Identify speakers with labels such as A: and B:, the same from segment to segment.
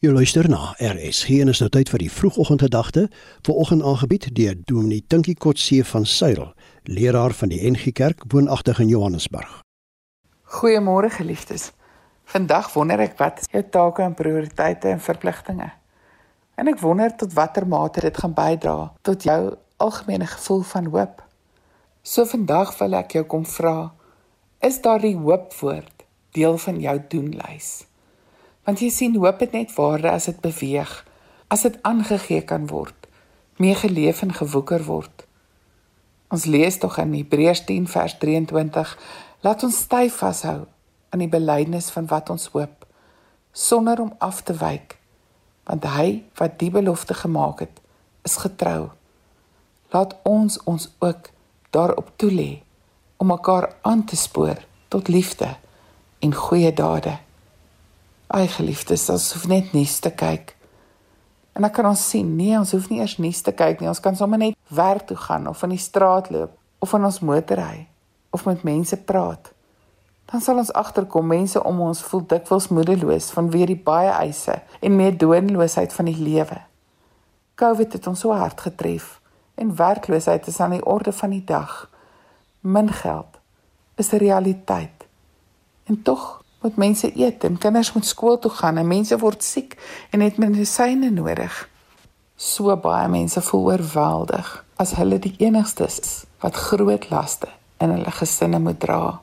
A: Jy luister na RSG en is nou tyd vir die vroegoggendgedagte, vanoggend aangebied deur Dominee Tinkie Kotse van Suil, leraar van die NG Kerk woonagtig in Johannesburg.
B: Goeiemôre geliefdes. Vandag wonder ek wat jou take en prioriteite en verpligtinge. En ek wonder tot watter mate dit gaan bydra tot jou algemene gevoel van hoop. So vandag wil ek jou kom vra, is daardie hoopwoord deel van jou doenlys? Want jy sien hoop het net waarde as dit beweeg, as dit aangegee kan word, mee geleef en gewoeker word. Ons lees tog in Hebreërs 10 vers 23, laat ons styf vashou aan die belydenis van wat ons hoop, sonder om af te wyk, want hy wat die belofte gemaak het, is getrou. Laat ons ons ook daarop toelê om mekaar aan te spoor tot liefde en goeie dade. Ai geliefdes, ons hoef net nuus te kyk. En dan kan ons sien, nee, ons hoef nie eers nuus te kyk nie. Ons kan sommer net werk toe gaan of in die straat loop of in ons motor ry of met mense praat. Dan sal ons agterkom mense om ons voel dikwels moedeloos vanweë die baie eise en meer doenloosheid van die lewe. COVID het ons so hard getref en werkloosheid is aan die orde van die dag. Min geld is 'n realiteit. En tog moet mense eet en kinders moet skool toe gaan en mense word siek en het medisyne nodig. So baie mense voel oorweldig as hulle die enigstes is wat groot laste in hulle gesinne moet dra.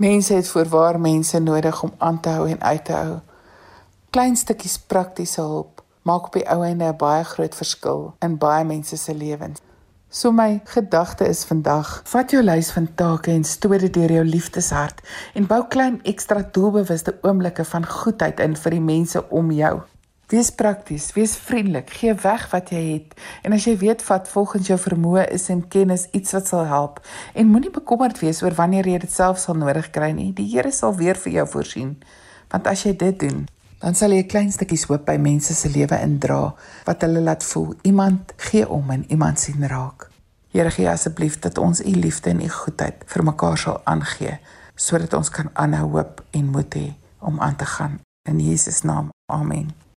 B: Mense het voorwaar mense nodig om aan te hou en uit te hou. Klein stukkies praktiese hulp maak op die ou einde 'n baie groot verskil in baie mense se lewens. So my gedagte is vandag, vat jou lys van take en stoot dit deur jou liefdeshart en bou klein ekstra doelbewuste oomblikke van goedheid in vir die mense om jou. Wees prakties, wees vriendelik, gee weg wat jy het en as jy weet wat volgens jou vermoë is en kennis iets wat sal help en moenie bekommerd wees oor wanneer jy dit self sal nodig kry nie. Die Here sal weer vir jou voorsien. Want as jy dit doen, dan sal jy klein stukkie hoop by mense se lewe indra wat hulle laat voel iemand gee om en iemand sien raak. Here gee asseblief dat ons u liefde en u goedheid vir mekaar sal aangee sodat ons kan aanhou hoop en moed hê om aan te gaan in Jesus naam. Amen.